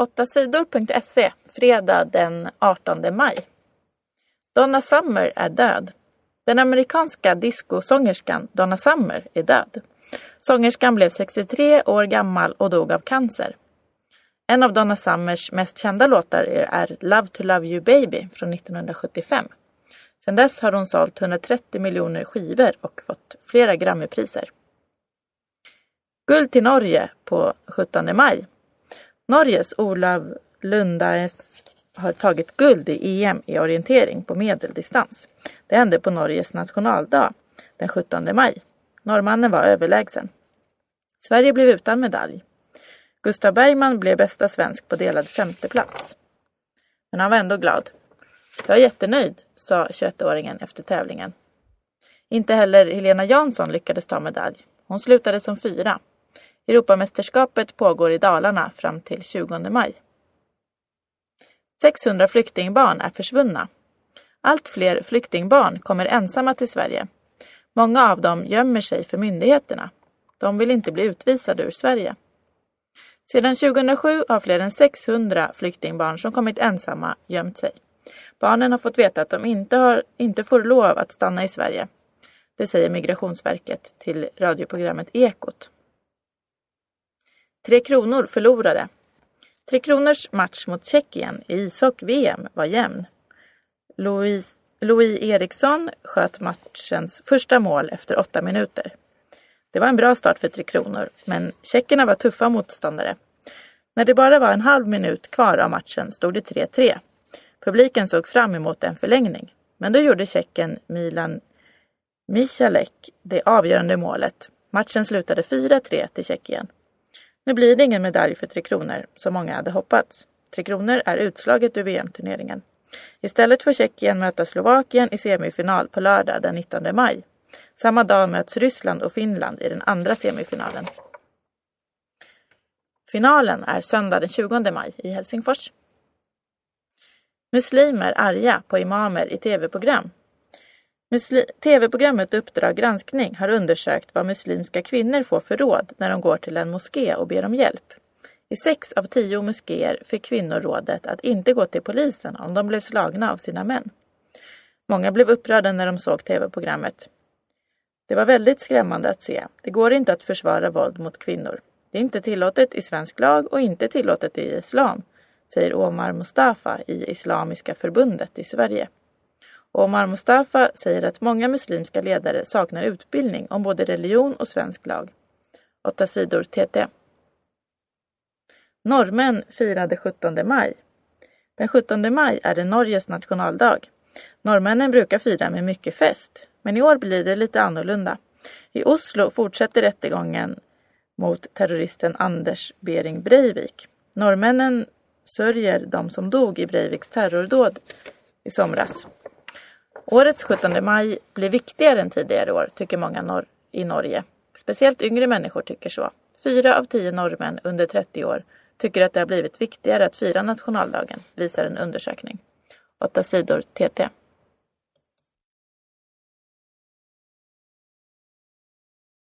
8sidor.se fredag den 18 maj. Donna Summer är död. Den amerikanska discosångerskan Donna Summer är död. Sångerskan blev 63 år gammal och dog av cancer. En av Donna Summers mest kända låtar är Love to Love You Baby från 1975. Sedan dess har hon sålt 130 miljoner skivor och fått flera Grammypriser. Guld till Norge på 17 maj. Norges Olav Lundaes har tagit guld i EM i orientering på medeldistans. Det hände på Norges nationaldag den 17 maj. Norrmannen var överlägsen. Sverige blev utan medalj. Gustav Bergman blev bästa svensk på delad femte plats. Men han var ändå glad. Jag är jättenöjd, sa 21-åringen efter tävlingen. Inte heller Helena Jansson lyckades ta medalj. Hon slutade som fyra. Europamästerskapet pågår i Dalarna fram till 20 maj. 600 flyktingbarn är försvunna. Allt fler flyktingbarn kommer ensamma till Sverige. Många av dem gömmer sig för myndigheterna. De vill inte bli utvisade ur Sverige. Sedan 2007 har fler än 600 flyktingbarn som kommit ensamma gömt sig. Barnen har fått veta att de inte, har, inte får lov att stanna i Sverige. Det säger Migrationsverket till radioprogrammet Ekot. Tre Kronor förlorade. Tre Kronors match mot Tjeckien i ishockey-VM var jämn. Louis, Louis Eriksson sköt matchens första mål efter åtta minuter. Det var en bra start för Tre Kronor, men tjeckerna var tuffa motståndare. När det bara var en halv minut kvar av matchen stod det 3-3. Publiken såg fram emot en förlängning, men då gjorde tjecken Milan Michalek det avgörande målet. Matchen slutade 4-3 till Tjeckien. Nu blir det ingen medalj för Tre Kronor, som många hade hoppats. Tre Kronor är utslaget ur VM-turneringen. Istället får Tjeckien möta Slovakien i semifinal på lördag den 19 maj. Samma dag möts Ryssland och Finland i den andra semifinalen. Finalen är söndag den 20 maj i Helsingfors. Muslimer arga på imamer i tv-program. TV-programmet Uppdrag granskning har undersökt vad muslimska kvinnor får för råd när de går till en moské och ber om hjälp. I sex av tio moskéer fick kvinnor rådet att inte gå till polisen om de blev slagna av sina män. Många blev upprörda när de såg tv-programmet. Det var väldigt skrämmande att se. Det går inte att försvara våld mot kvinnor. Det är inte tillåtet i svensk lag och inte tillåtet i islam, säger Omar Mustafa i Islamiska förbundet i Sverige. Omar Mustafa säger att många muslimska ledare saknar utbildning om både religion och svensk lag. 8 sidor TT. Norrmän firade 17 maj. Den 17 maj är det Norges nationaldag. Norrmännen brukar fira med mycket fest, men i år blir det lite annorlunda. I Oslo fortsätter rättegången mot terroristen Anders Behring Breivik. Norrmännen sörjer de som dog i Breiviks terrordåd i somras. Årets 17 maj blir viktigare än tidigare år, tycker många nor i Norge. Speciellt yngre människor tycker så. Fyra av tio norrmän under 30 år tycker att det har blivit viktigare att fira nationaldagen, visar en undersökning. 8 sidor TT.